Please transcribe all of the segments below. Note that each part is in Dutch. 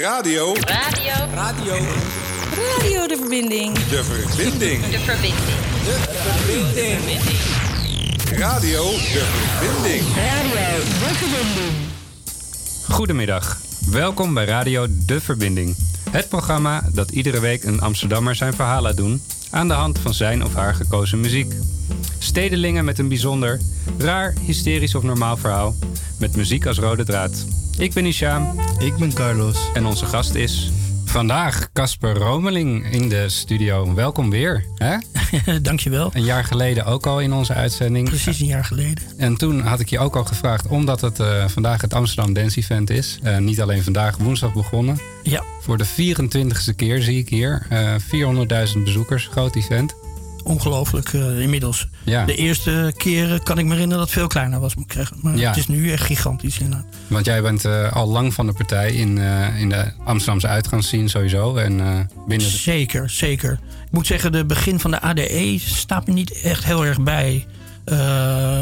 Radio. Radio. Radio. Radio de verbinding. De verbinding. De verbinding. Radio. De verbinding. Radio de verbinding. Goedemiddag. Welkom bij Radio De Verbinding. Het programma dat iedere week een Amsterdammer zijn verhaal laat doen aan de hand van zijn of haar gekozen muziek. Stedelingen met een bijzonder, raar, hysterisch of normaal verhaal met muziek als rode draad. Ik ben Isham Ik ben Carlos. en onze gast is vandaag Casper Romeling in de studio. Welkom weer. Hè? Dankjewel. Een jaar geleden ook al in onze uitzending. Precies een jaar geleden. En toen had ik je ook al gevraagd, omdat het eh, vandaag het Amsterdam Dance Event is. eh, niet alleen vandaag, woensdag begonnen. Ja, Voor de 24ste keer zie ik hier. eh 400.000 bezoekers, groot event. Ongelooflijk eh, inmiddels. Ja, De eerste keren kan ik me herinneren dat het veel kleiner was, moet ik zeggen. Maar Ja. het is nu echt gigantisch inderdaad. want jij bent eh, al lang van de partij in, eh, in de Amsterdamse uitgangsscene sowieso. En eh, binnen de... Zeker, zeker. Ik moet zeggen, de begin van de ADE staat me niet echt heel erg bij. Eh,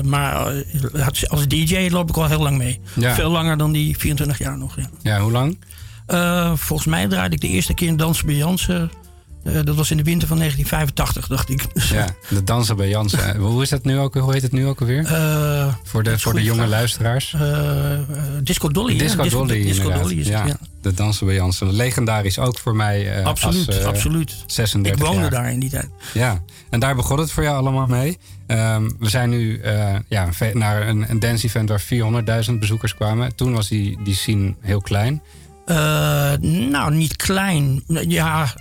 maar eh, als DJ loop ik al heel lang mee. Ja. Veel langer dan die 24 jaar nog. Ja. Ja, hoe lang? Eh, volgens mij draaide ik de eerste keer in Dansen bij Jansen. Eh, dat was in de winter van 1985, dacht ik. Ja, de dansen bij Jansen. hoe, is dat nu ook, hoe heet het nu ook alweer? Eh, voor de, voor de jonge vraag. luisteraars. Eh, Disco Dolly. Disco Dolly, Disco. Dolly is het, ja, ja. de dansen bij Jansen. Legendarisch ook voor mij Absoluut, als absoluut. 36 Ik woonde jaar. daar in die tijd. Ja, en daar begon het voor jou allemaal mee. Ehm, we zijn nu ja, naar een, een dance event waar 400.000 bezoekers kwamen. Toen was die, die scene heel klein. Nou, niet klein. Ja,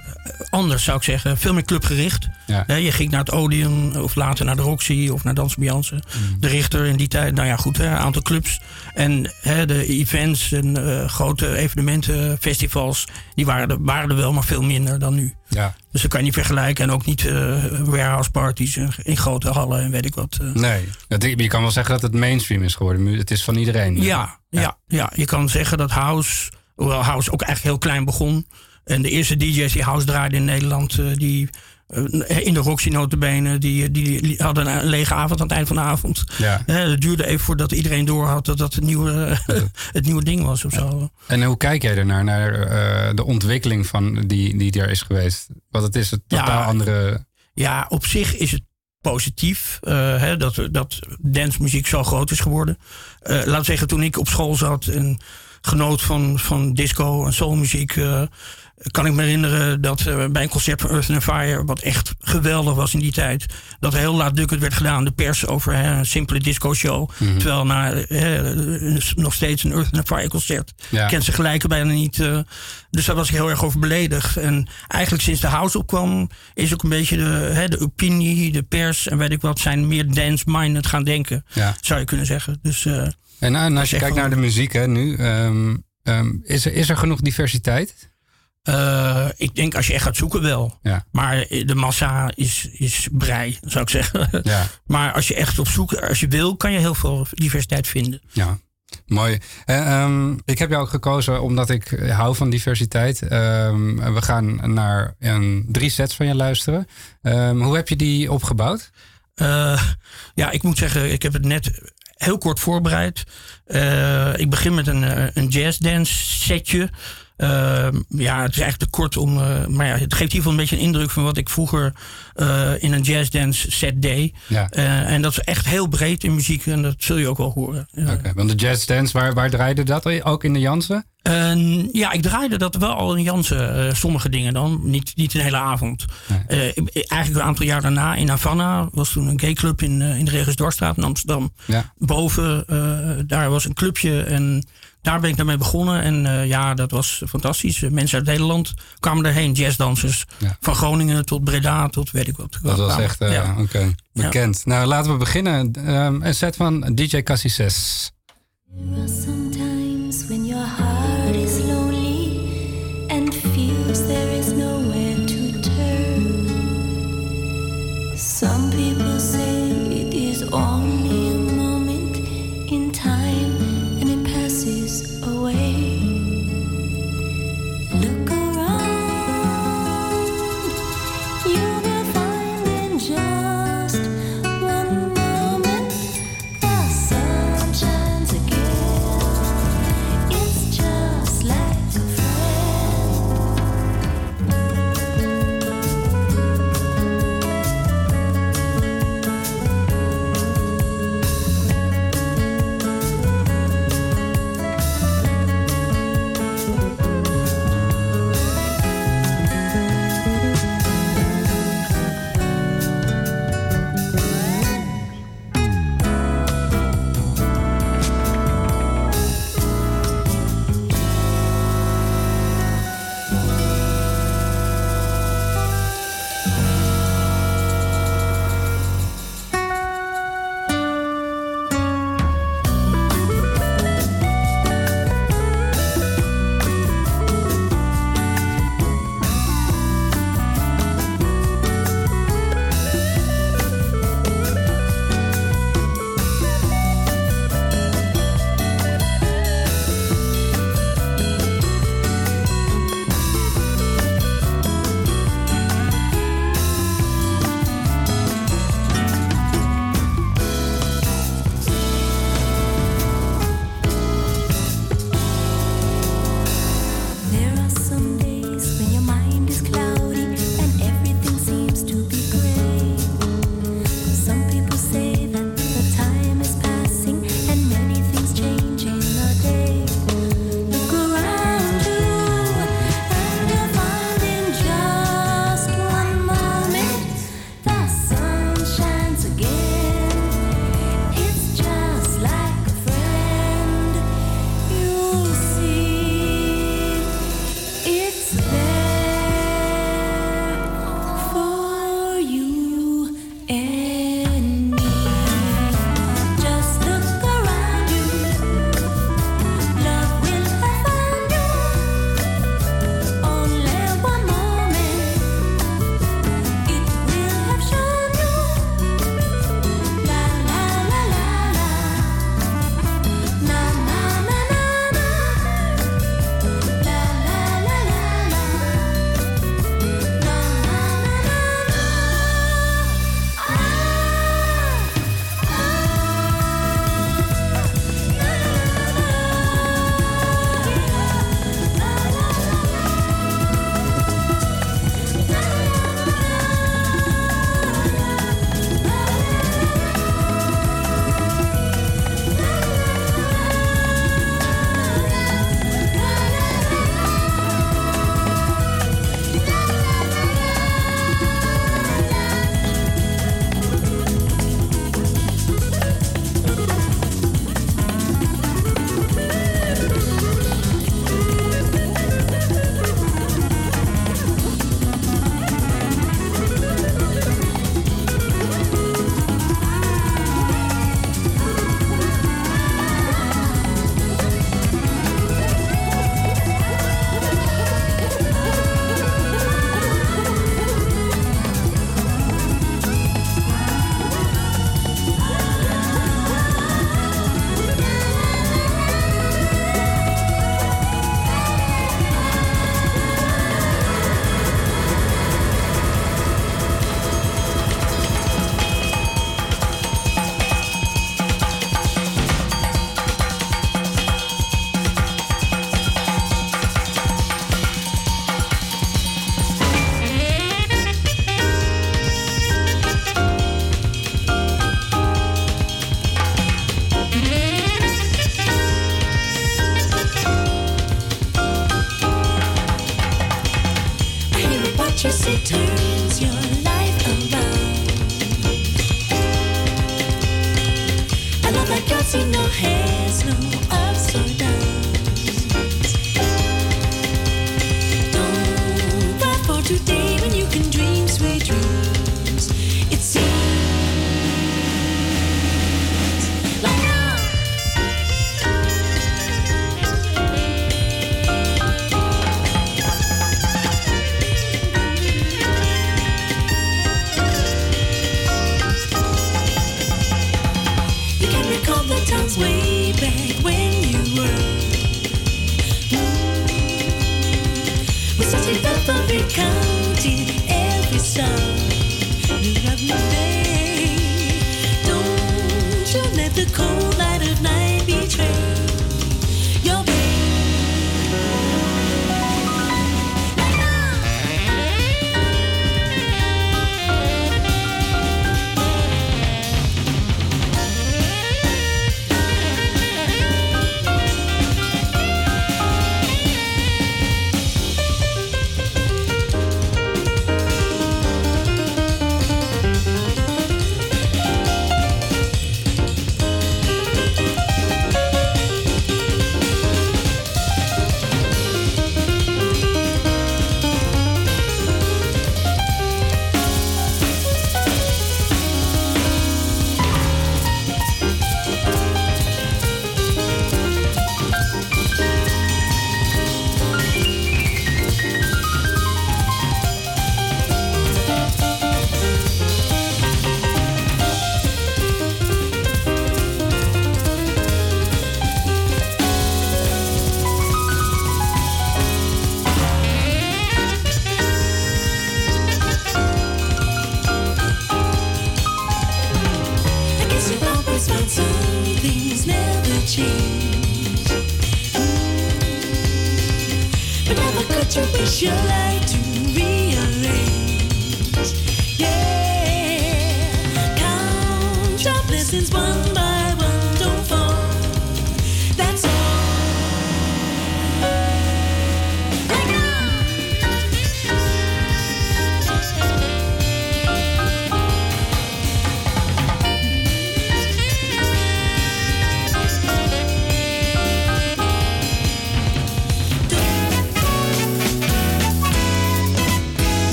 anders zou ik zeggen. Veel meer clubgericht. Ja. Je ging naar het Odeon of later naar de Roxy of naar Dans Beyoncé. Mm. De Richter in die tijd. Nou ja, goed, een aantal clubs. En hè, de events en eh, grote evenementen, festivals, die waren er, waren er wel, maar veel minder dan nu. Ja, Dus dat kan je niet vergelijken. En ook niet eh, warehouse parties in, grote hallen en weet ik wat. eh. nee. Dat, je kan wel zeggen dat het mainstream is geworden. Het is van iedereen. Ja, ja. Ja, je kan zeggen dat House, hoewel House ook eigenlijk heel klein begon. En de eerste DJ's die House draaiden in Nederland, eh, die eh, in de Roxy notabene, die, die, die hadden een lege avond aan het eind van de avond. Ja. Eh, het duurde even voordat iedereen doorhad dat dat het nieuwe, het nieuwe ding was of zo. En hoe kijk jij ernaar, naar eh, de ontwikkeling van die, die er is geweest? Want het is een Ja. totaal andere... Ja, op zich is het positief eh, hè, dat, dat dancemuziek zo groot is geworden. Eh laat zeggen, toen ik op school zat en genoot van, van disco en soulmuziek... eh, kan ik me herinneren dat eh, bij een concert van Earth and Fire... wat echt geweldig was in die tijd... dat heel laatdunkend werd gedaan, de pers over hè, een simpele disco-show. Terwijl na, hè, nog steeds een Earth and Fire concert... Ja. kent ze gelijken bijna niet. eh, dus daar was ik heel erg over beledigd. En eigenlijk sinds de house opkwam... is ook een beetje de, hè, de opinie, de pers en weet ik wat... zijn meer dance-minded gaan denken, Ja. zou je kunnen zeggen. Dus eh, En, en als je kijkt naar de muziek hè, nu, ehm, ehm, is, er, is er genoeg diversiteit? Eh, ik denk als je echt gaat zoeken wel. Ja. Maar de massa is, is brei, zou ik zeggen. Ja. Maar als je echt op zoek, als je wil, kan je heel veel diversiteit vinden. Ja, mooi. Eh, ehm, ik heb jou ook gekozen omdat ik hou van diversiteit. Ehm, we gaan naar een, drie sets van je luisteren. Ehm, hoe heb je die opgebouwd? Eh, ja, ik moet zeggen, ik heb het net heel kort voorbereid. Ik begin met een, een jazzdance setje. Eh, ja, het is eigenlijk te kort om. eh, maar ja, het geeft in ieder geval een beetje een indruk van wat ik vroeger eh, in een jazzdance set deed. Ja. Eh, en dat is echt heel breed in muziek en dat zul je ook wel horen. Oké, want de jazz dance, waar, waar draaide dat? Ook in de Jansen? En ja, ik draaide dat wel al in Jansen, sommige dingen dan. Niet, niet een hele avond. Eigenlijk een aantal jaar daarna in Havana was toen een gayclub in, in de Regis Dorstraat in Amsterdam. Ja. Boven, daar was een clubje en daar ben ik daarmee begonnen. En eh, ja, dat was fantastisch. Eh, Mensen uit het hele land kwamen daarheen, jazzdansers. Ja. Van Groningen tot Breda tot weet ik wat. Dat was Kwamen- echt, eh, ja. bekend. Nou, laten we beginnen. Ehm, een set van DJ Cassie 6. Sometimes when your heart is lonely and feels there is nowhere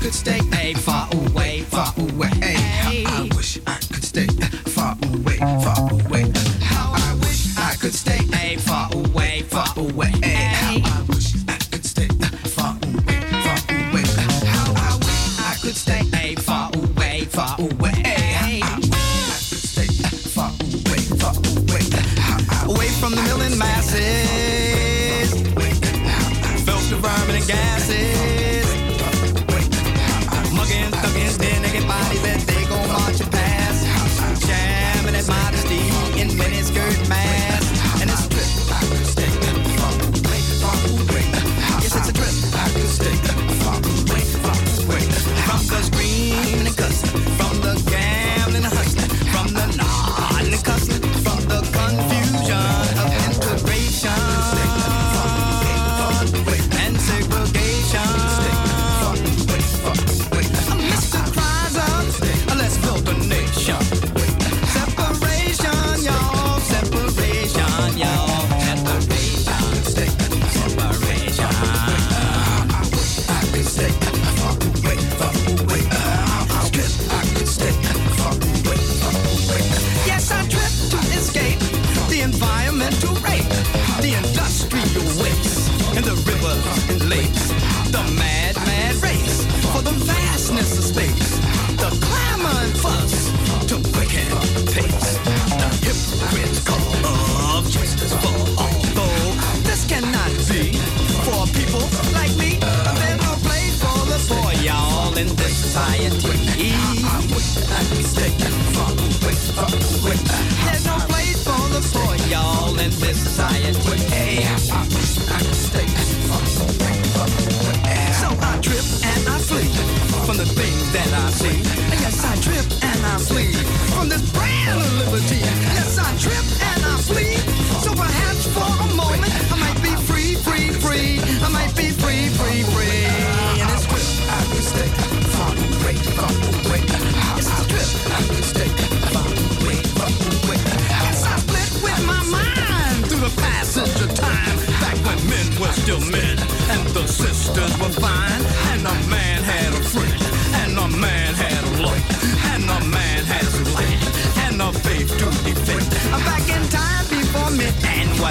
could stay a far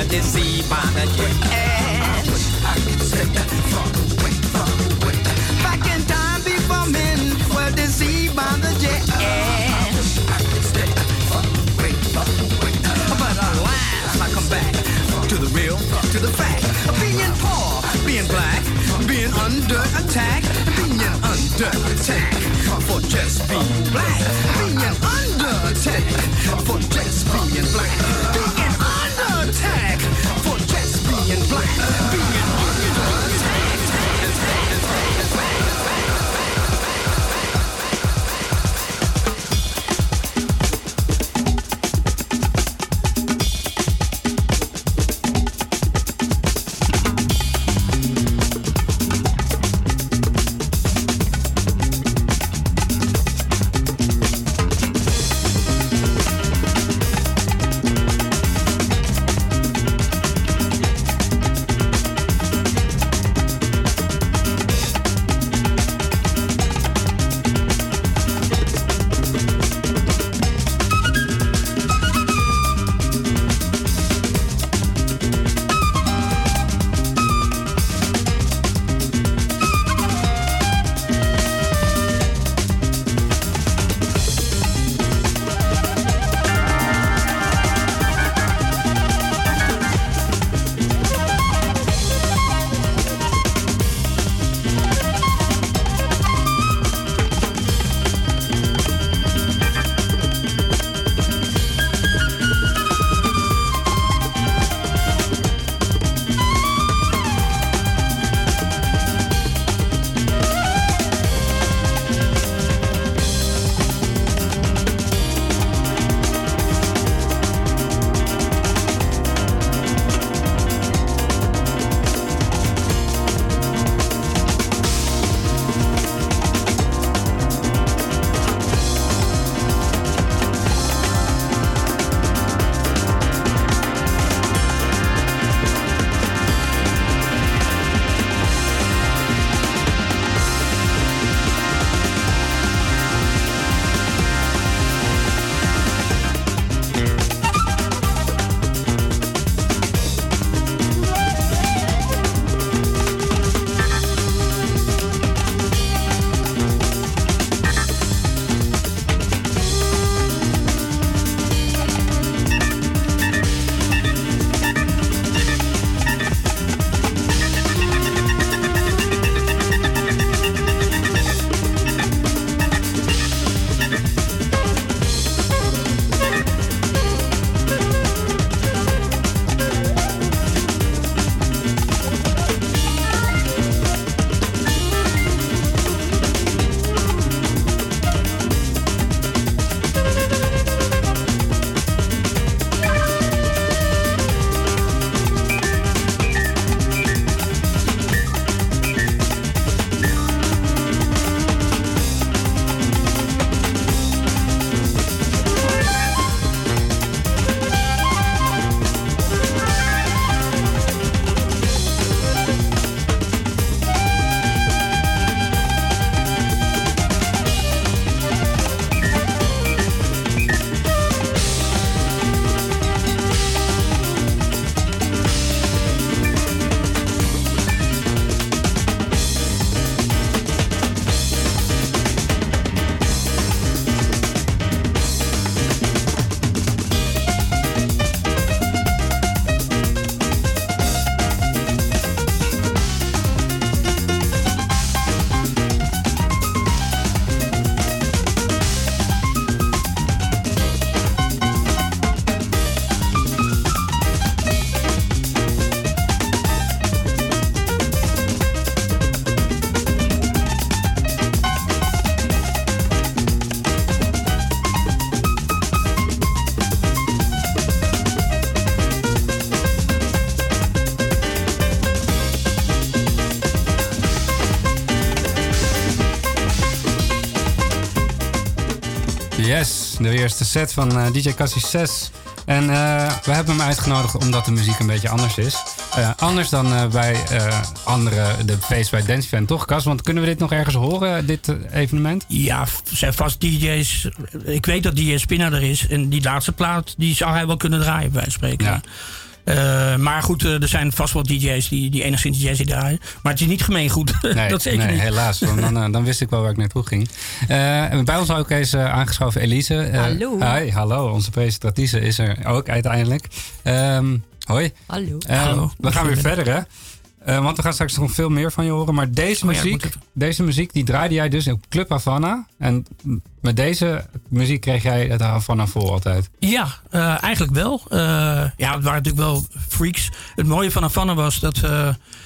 the sea man again. I could take that far away, far away. Back in time before men were the sea man again. I could stay far away, far away. But alas, I come back to the real, to the fact. Being poor, being black, being under attack, being under attack for just being black, being under attack for de eerste set van eh, DJ Cassie 6. En eh, we hebben hem uitgenodigd omdat de muziek een beetje anders is. Eh, anders dan bij andere, de Face by Dance Event, toch Cas? Want kunnen we dit nog ergens horen, dit evenement? Ja, zijn vast DJ's. Ik weet dat DJ Spinner er is. En die laatste plaat, die zou hij wel kunnen draaien, bij spreken. Ja. Eh, maar goed, eh, er zijn vast wel DJ's die, die enigszins DJ's die draaien. Maar het is niet gemeengoed. Nee, dat zeker nee niet. helaas. Want dan, eh, dan wist ik wel waar ik naartoe ging. Eh, en bij ons ook eens eh, aangeschoven Elise. Hallo. Hi, hallo. Onze presentatrice is er ook uiteindelijk. Ehm, hoi. Hallo. Ehm, Hallo. We gaan weer verder, hè? Eh, want we gaan straks nog veel meer van je horen. Maar deze Oh muziek, deze muziek die draaide jij dus op Club Havana. En met deze muziek kreeg jij het Havana vol altijd. Ja, eh, eigenlijk wel. Eh, ja, het waren natuurlijk wel freaks. Het mooie van Havana was dat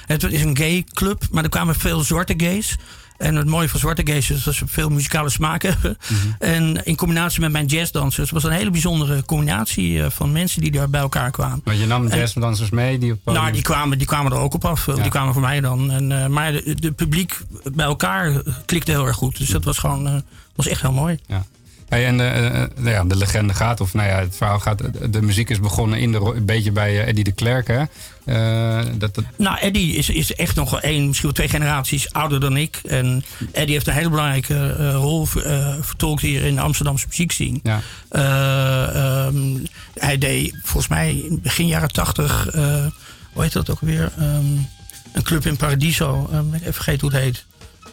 het is een gay club, maar er kwamen veel zwarte gays. En het mooie van zwarte gays is dat ze veel muzikale smaak hebben. En in combinatie met mijn jazzdansers was een hele bijzondere combinatie eh, van mensen die daar bij elkaar kwamen. Want je nam jazzdansers mee die op Nou, die kwamen, die kwamen er ook op af. Ja. Die kwamen voor mij dan. En, eh, maar de, de publiek bij elkaar klikte heel erg goed. Dus dat was gewoon eh, was echt heel mooi. Ja. Hey, en de, eh, nou ja, de legende gaat, of nou ja, het verhaal gaat, de, de muziek is begonnen in de, een beetje bij eh, Eddie de Klerk, hè? Eh, dat, dat, Nou, Eddie is, is echt nog wel één, misschien wel twee generaties ouder dan ik. En Eddie heeft een hele belangrijke eh, rol eh, vertolkt hier in de Amsterdamse muziekscene. ja. Eh, ehm, hij deed volgens mij in begin jaren tachtig, eh, hoe heet dat ook weer? Ehm, een club in Paradiso. Eh, ik even vergeten hoe het heet.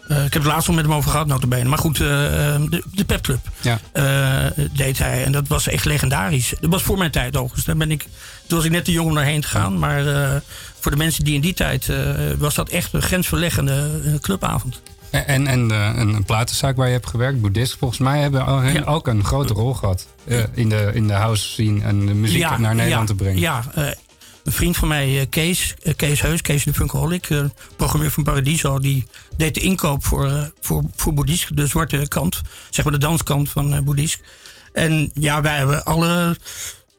Eh, ik heb het laatst al met hem over gehad, notabene. Maar goed, eh, ehm, de, de Pep Club Ja. eh, deed hij. En dat was echt legendarisch. Dat was voor mijn tijd overigens. Daar ben ik, toen was ik net te jong om daarheen te gaan. Maar eh, voor de mensen die in die tijd... eh, was dat echt een grensverleggende eh, clubavond. En, en eh, een, platenzaak waar je hebt gewerkt, Boeddhist, volgens mij hebben Ja. ook een grote rol gehad eh, in, de, in de house scene en de muziek naar Nederland ja, te brengen. Ja, eh, een vriend van mij, eh, Kees, eh, Kees Heus, Kees de Funkaholic, eh, programmeur van Paradiso, die deed de inkoop voor, voor, voor Boeddhisk, de zwarte kant, zeg maar de danskant van Boeddhisk. En ja, wij hebben alle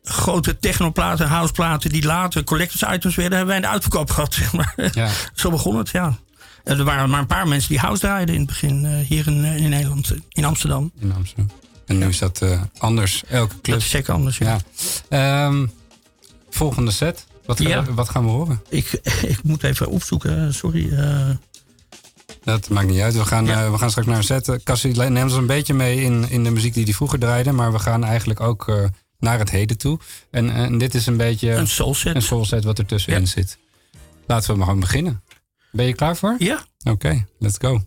grote technoplaten, houseplaten die later collectors items werden, hebben wij in de uitverkoop gehad, zeg maar. Ja. Zo begon het, ja. Er waren maar een paar mensen die house draaiden in het begin hier in, in Nederland, in Amsterdam. in Amsterdam. En nu is dat anders, elke Dat club. is zeker anders, ja. Ja. Ehm, volgende set. Wat, Ja. wat gaan we horen? Ik, ik moet even opzoeken, sorry. eh. Dat maakt niet uit. We gaan, Ja. eh, we gaan straks naar een set. Eh, Cassie neemt ons een beetje mee in, in de muziek die hij vroeger draaide. Maar we gaan eigenlijk ook eh, naar het heden toe. En, en dit is een beetje Een soulset. een soul set wat er tussenin Ja. zit. Laten we maar gewoon beginnen. Ben je klaar voor? Ja. Oké, let's go.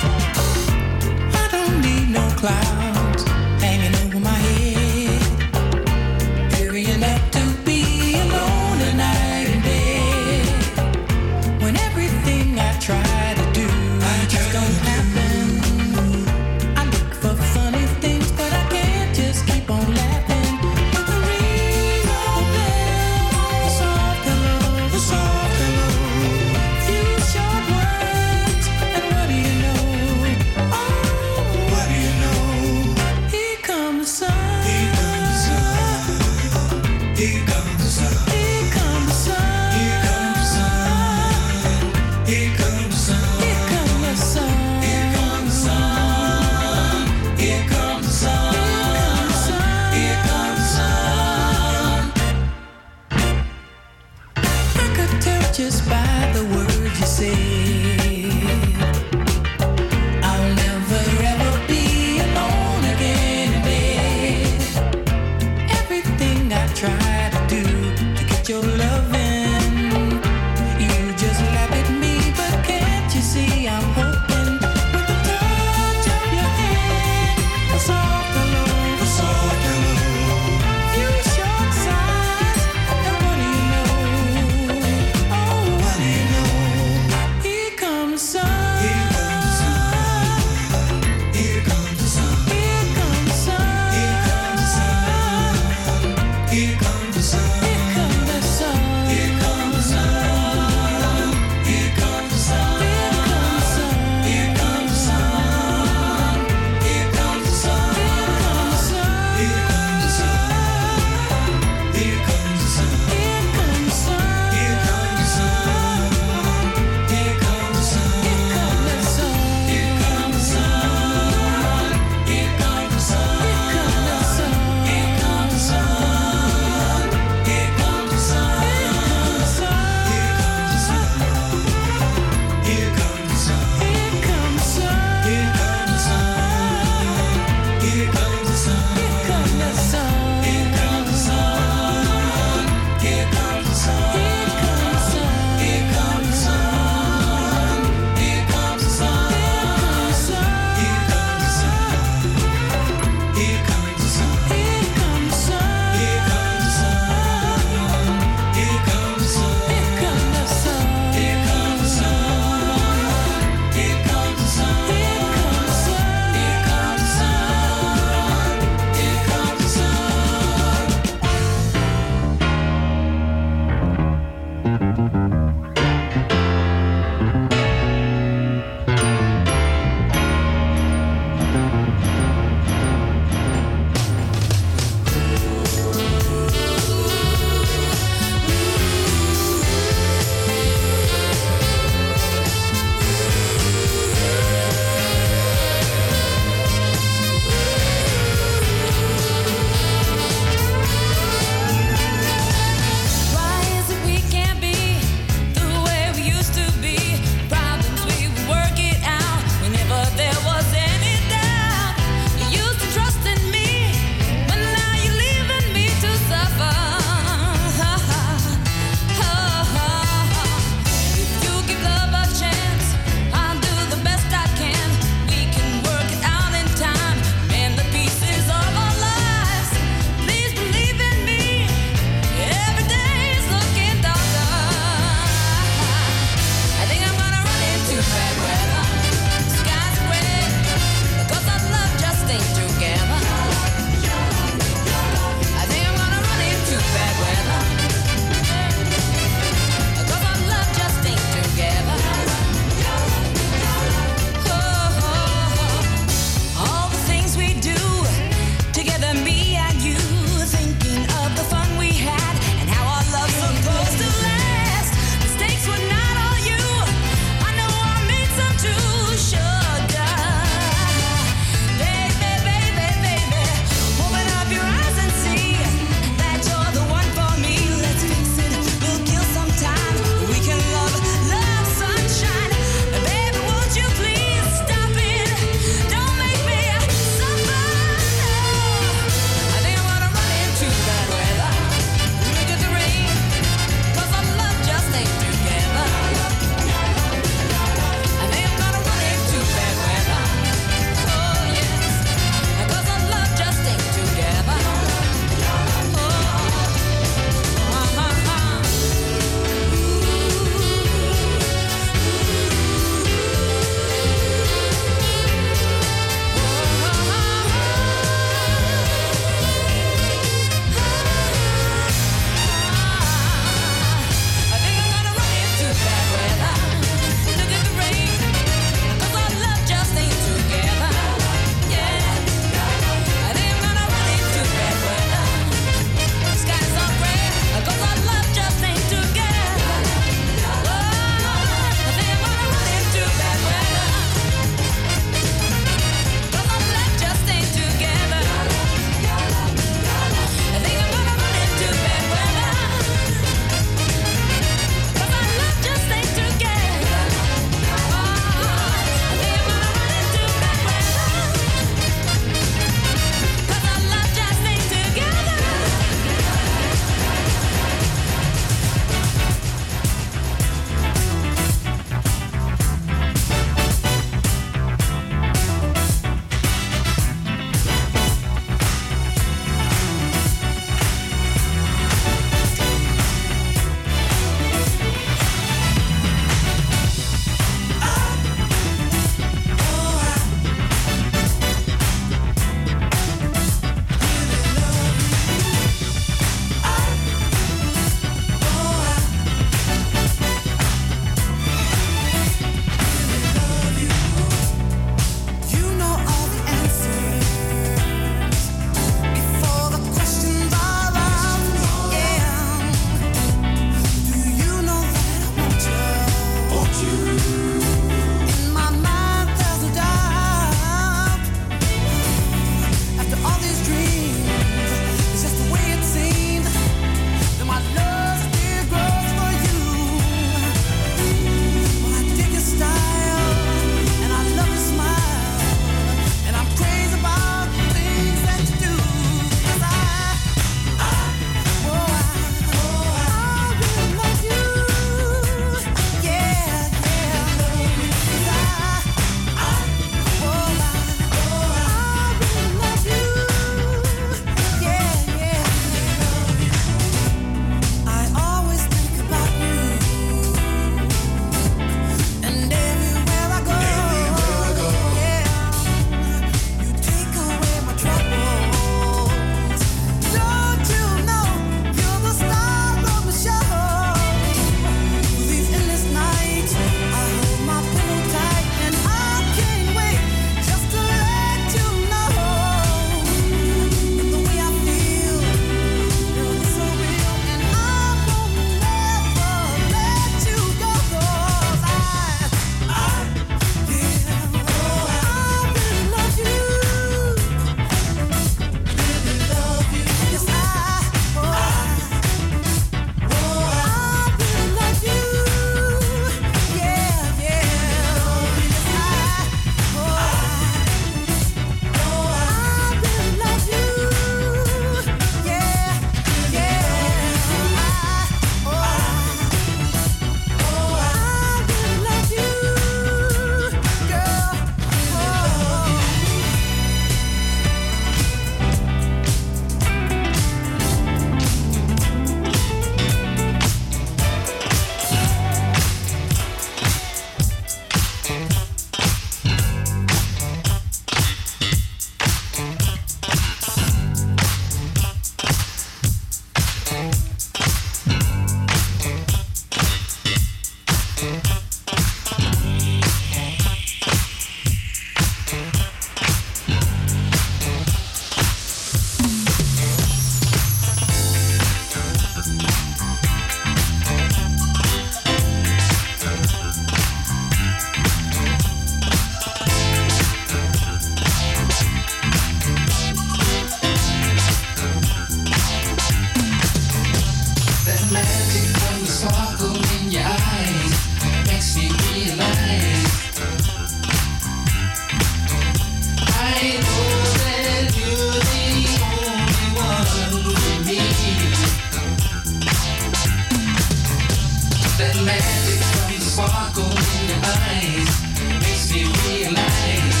Sparkle in your eyes makes me realize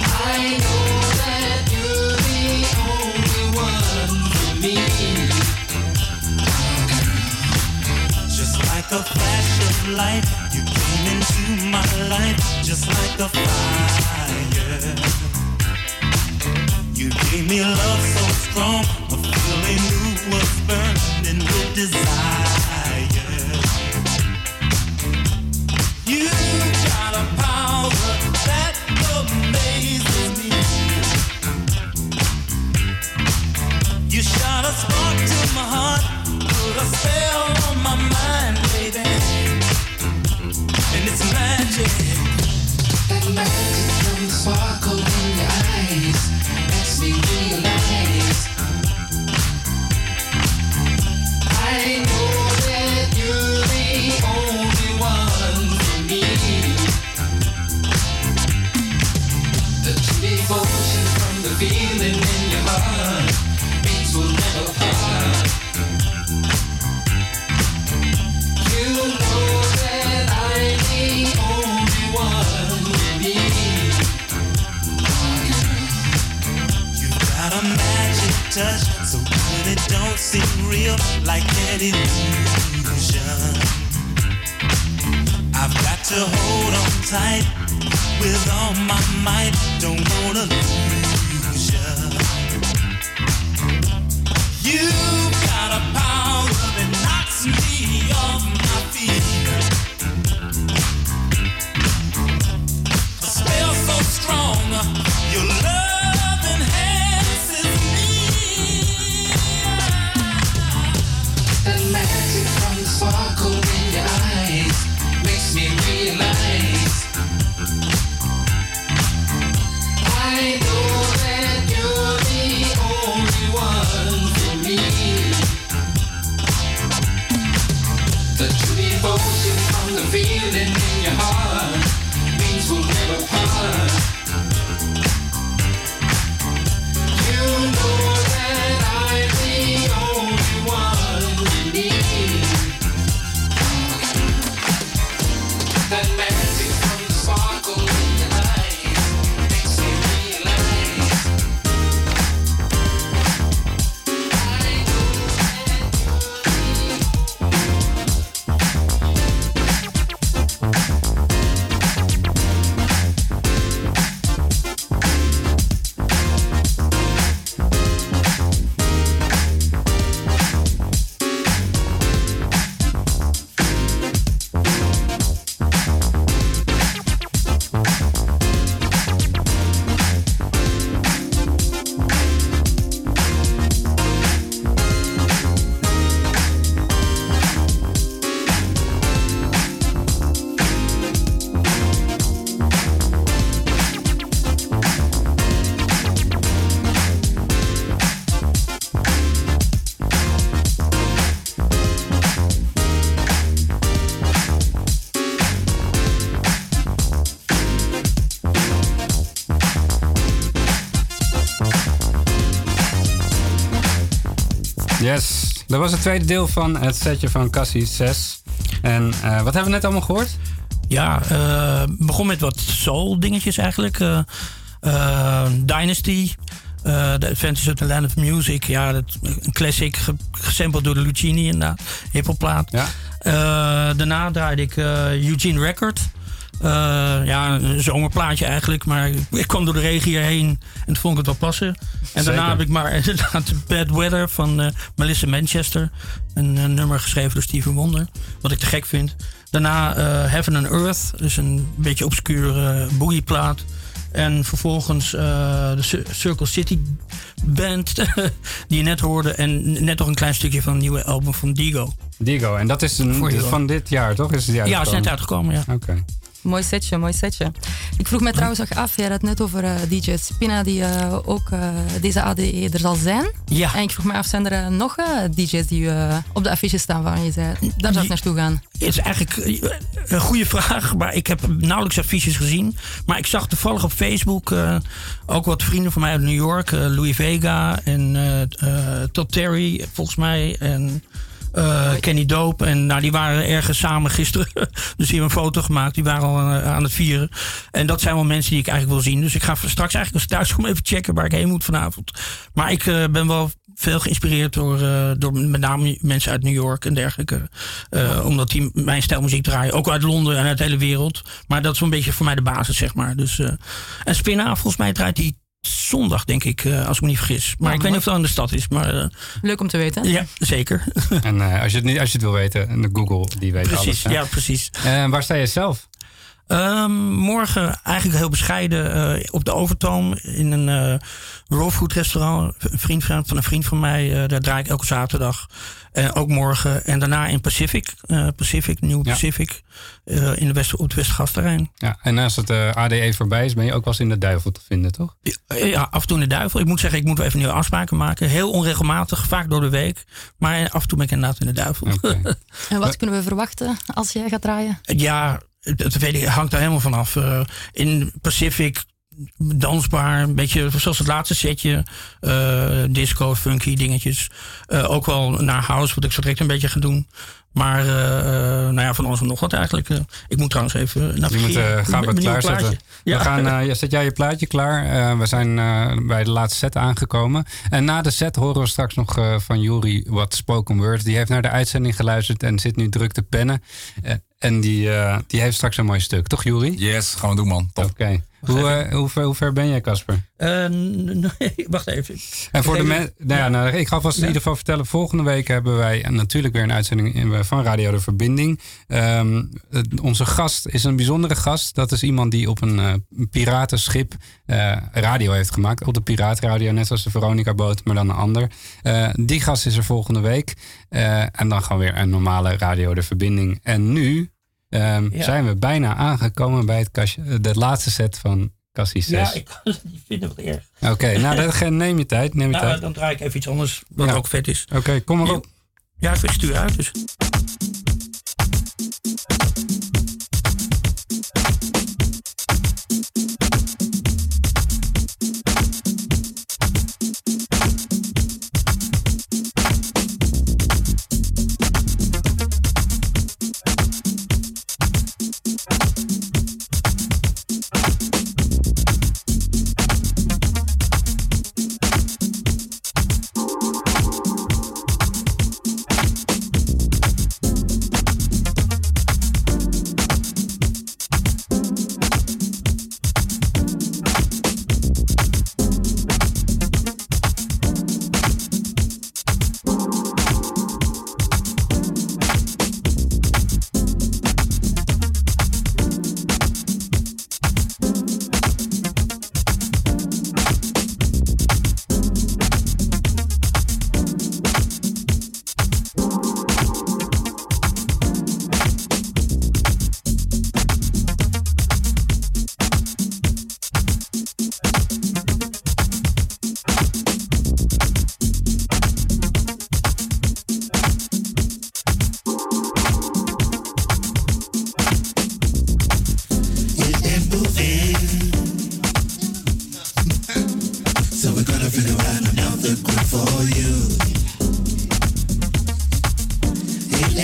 I know that you're the only one for me. Just like a flash of light, you came into my life just like a fire. You gave me love Yes, dat was het tweede deel van het setje van Cassie 6. En eh, wat hebben we net allemaal gehoord? Ja, eh begon met wat soul dingetjes eigenlijk. Eh, Dynasty, The Adventures of the Land of Music. Ja, dat, een classic, ge- gesampled door de Lucini inderdaad. Hippelplaat. Ja. Daarna draaide ik Eugene Record. Eh, ja, een zomerplaatje eigenlijk. Maar ik- kwam door de regen hierheen en toen vond ik het wel passen. En Zeker. daarna heb ik maar inderdaad Bad Weather van eh, Melissa Manchester. Een, nummer geschreven door Steven Wonder. Wat ik te gek vind. Daarna eh, Heaven and Earth. Dus een beetje obscure boogieplaat. En vervolgens de Cir- Circle City Band, die je net hoorde. En net nog een klein stukje van een nieuwe album van Digo. Digo, en dat is een, van dit jaar, toch? Is het Ja, is net uitgekomen, ja. Oké. Mooi setje, mooi setje. Ik vroeg mij trouwens nog af, jij had het net over eh, DJ Spina die eh, ook eh, deze ADE er zal zijn. Ja. En ik vroeg me af, zijn er nog DJ's die op de affiche staan waar je zei, daar zou ik naartoe gaan? Het is eigenlijk een goede vraag, maar ik heb nauwelijks affiches gezien. Maar ik zag toevallig op Facebook ook wat vrienden van mij uit New York. Louis Vega en Todd Terry, volgens mij. En eh, Kenny Dope. En nou, die waren ergens samen gisteren. dus die hebben een foto gemaakt. Die waren al aan, aan het vieren. En dat zijn wel mensen die ik eigenlijk wil zien. Dus ik ga straks eigenlijk als thuis kom even checken waar ik heen moet vanavond. Maar ik eh, ben wel veel geïnspireerd door, eh, door met name mensen uit New York en dergelijke. Eh, Omdat die mijn stijl muziek draaien. Ook uit Londen en uit de hele wereld. Maar dat is een beetje voor mij de basis, zeg maar. Dus, eh, en Spinna, volgens mij draait die zondag, denk ik, eh, als ik me niet vergis. Maar ik weet niet of dat in de stad is. Maar eh, Leuk om te weten. ja, zeker. En eh, als, je het niet, als je het wil weten, de Google die weet alles. precies, ja, precies. Eh, waar sta je zelf? Ehm, morgen eigenlijk heel bescheiden eh, op de Overtoom in een eh raw food restaurant. Een vriend van, van een vriend van mij, eh, daar draai ik elke zaterdag. En ook morgen. En daarna in Pacific, eh, Pacific, Nieuw Ja. Pacific, eh, in de West, op het Westgasterrein. Ja, en als het eh, ADE voorbij is, ben je ook wel eens in de duivel te vinden, toch? Ja, af en toe in de duivel. Ik moet zeggen, ik moet wel even nieuwe afspraken maken. Heel onregelmatig, vaak door de week. Maar af en toe ben ik inderdaad in de duivel. Oké. En wat kunnen we verwachten als jij gaat draaien? Ja, weet ik, hangt er helemaal vanaf. Eh in Pacific dansbaar, een beetje zoals het laatste setje. eh, disco, funky dingetjes. Eh, ook wel naar house, wat ik zo direct een beetje ga doen. Maar nou ja, van alles en nog wat eigenlijk. Ik moet trouwens even Je navigeren. moet, gaan we het klaarzetten. Ja. We gaan, ja, zet jij je plaatje klaar? We zijn bij de laatste set aangekomen. En na de set horen we straks nog van Juri wat spoken word. Die heeft naar de uitzending geluisterd en zit nu druk te pennen. En die, eh, die heeft straks een mooi stuk, toch Juri? Yes, gaan we doen man. Top. Oké. Hoe, eh, hoe, ver, hoe ver ben jij, Casper? Eh, nee, wacht even. En voor de mensen, nou ja, nou, ik ga vast in ieder geval vertellen. Volgende week hebben wij natuurlijk weer een uitzending in- van Radio de Verbinding. Ehm, het- onze gast is een bijzondere gast. Dat is iemand die op een eh, piratenschip eh, radio heeft gemaakt. Op de Piratenradio, net zoals de Veronica boot, maar dan een ander. Eh, die gast is er volgende week. Eh, en dan gaan we weer een normale Radio de Verbinding. En nu ehm, Ja. zijn we bijna aangekomen bij het kastje, de laatste set van Cassie 6. Ja, ik kan het niet vinden, wat erg. Oké, nou dat, neem je tijd. Neem je Nou, tijd. dan draai ik even iets anders, wat Ja. ook vet is. Oké, kom maar op. Ja, ik stuur uit, dus...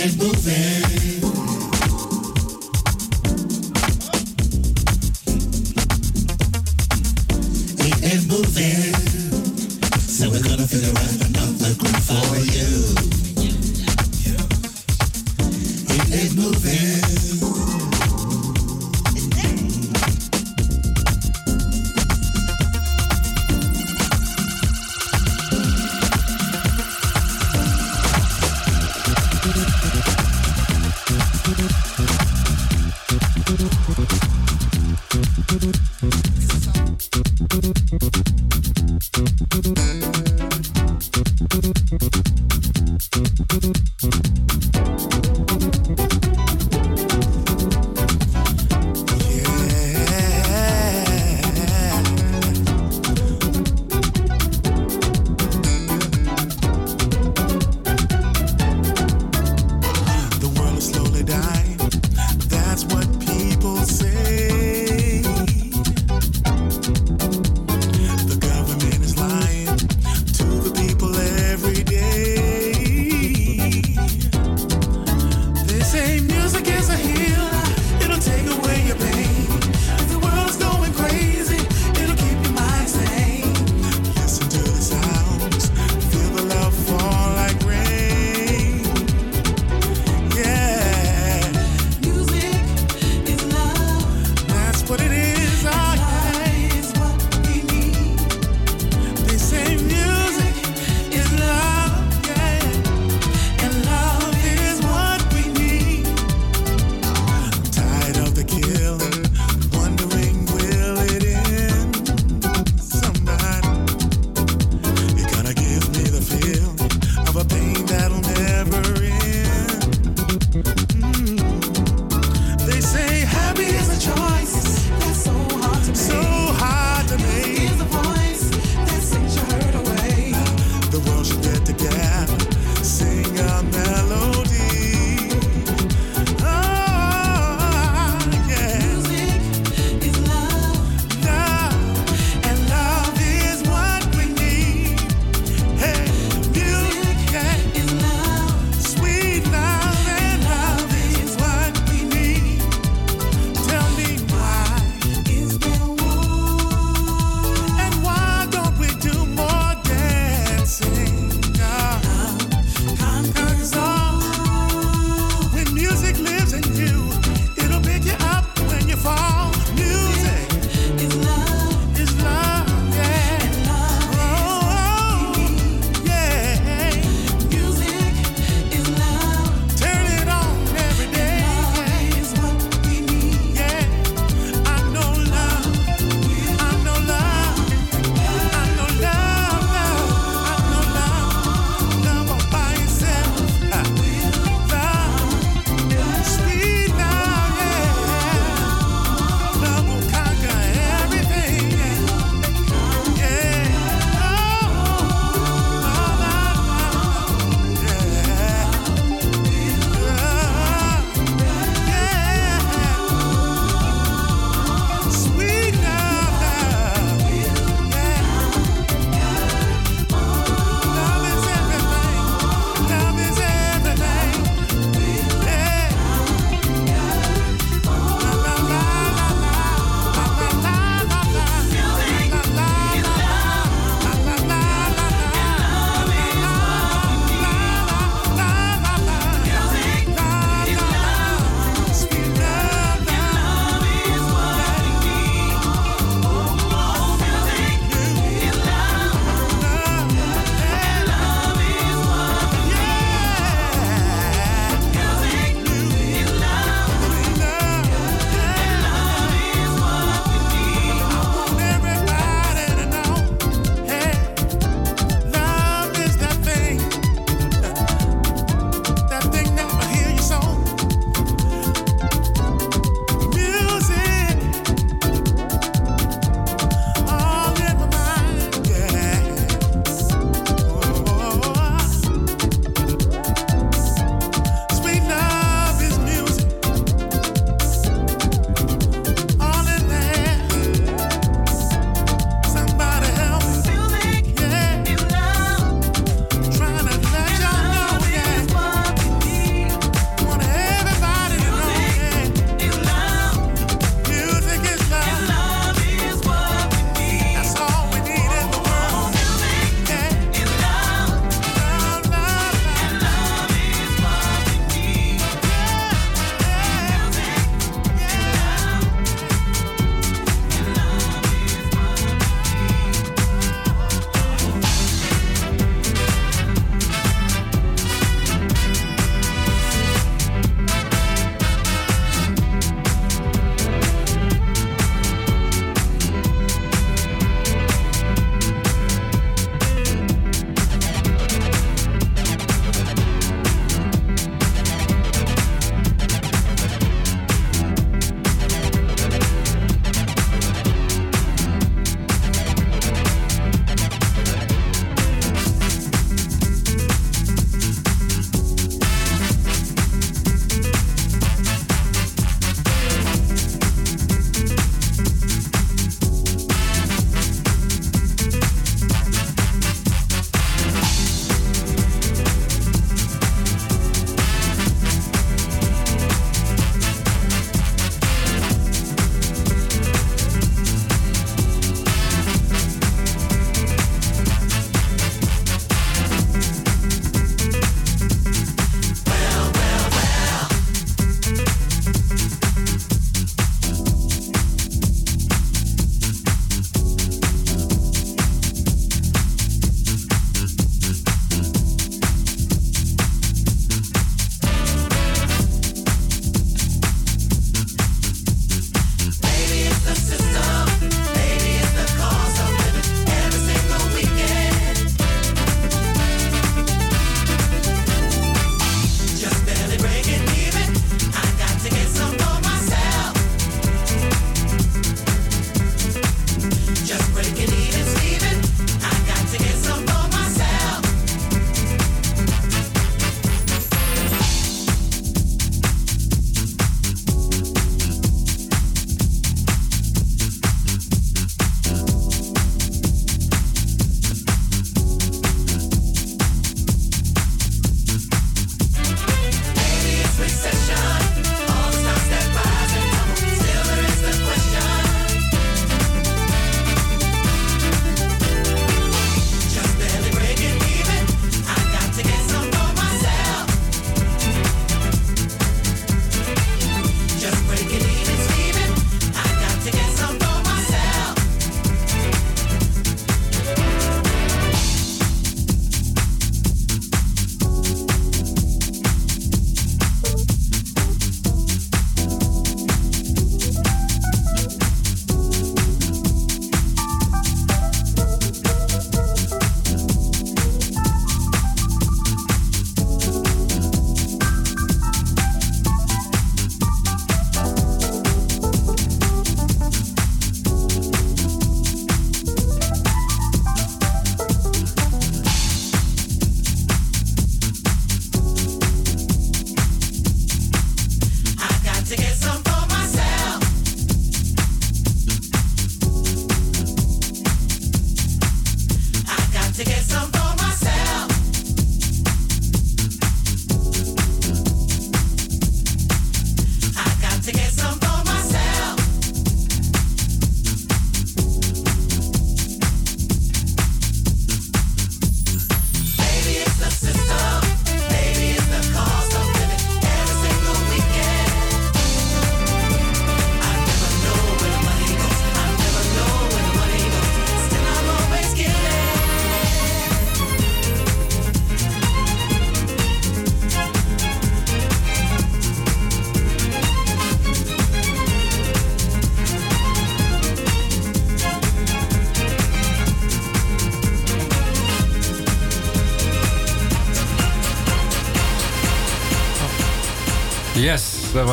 é do bem.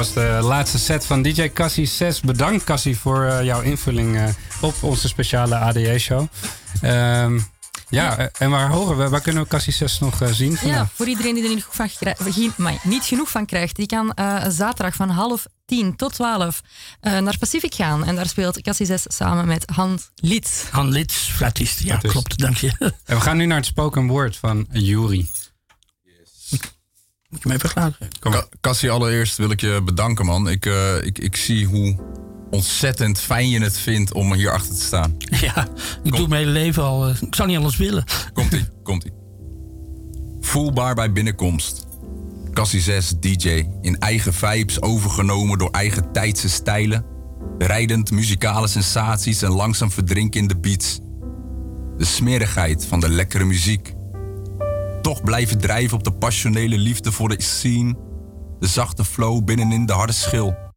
Was de laatste set van DJ Cassie 6. Bedankt Cassie voor eh, jouw invulling eh, op onze speciale ADE-show. Ehm, ja, eh, en waar horen we? Waar kunnen we Cassie 6 nog zien Ja, voor iedereen die er niet, van geen- maar niet genoeg van krijgt, die kan eh, zaterdag van half tien tot twaalf eh, naar Pacific gaan. En daar speelt Cassie 6 samen met Hans Lied. Han Lits, fluitist. Ja, klopt. Dank je. En we gaan nu naar het spoken word van Yuri. Moet je me even graag. Ka- Cassie, allereerst wil ik je bedanken, man. Ik, eh, ik, ik zie hoe ontzettend fijn je het vindt om hier achter te staan. Ja, ik doe mijn hele leven al. eh, Ik zou niet anders willen. Komt-ie, komt-ie. Voelbaar bij binnenkomst. Cassie 6 DJ. In eigen vibes overgenomen door eigen tijdse stijlen. Rijdend muzikale sensaties en langzaam verdrinken in de beats. De smerigheid van de lekkere muziek. Toch blijven drijven op de passionele liefde voor de scene. De zachte flow binnenin de harde schil.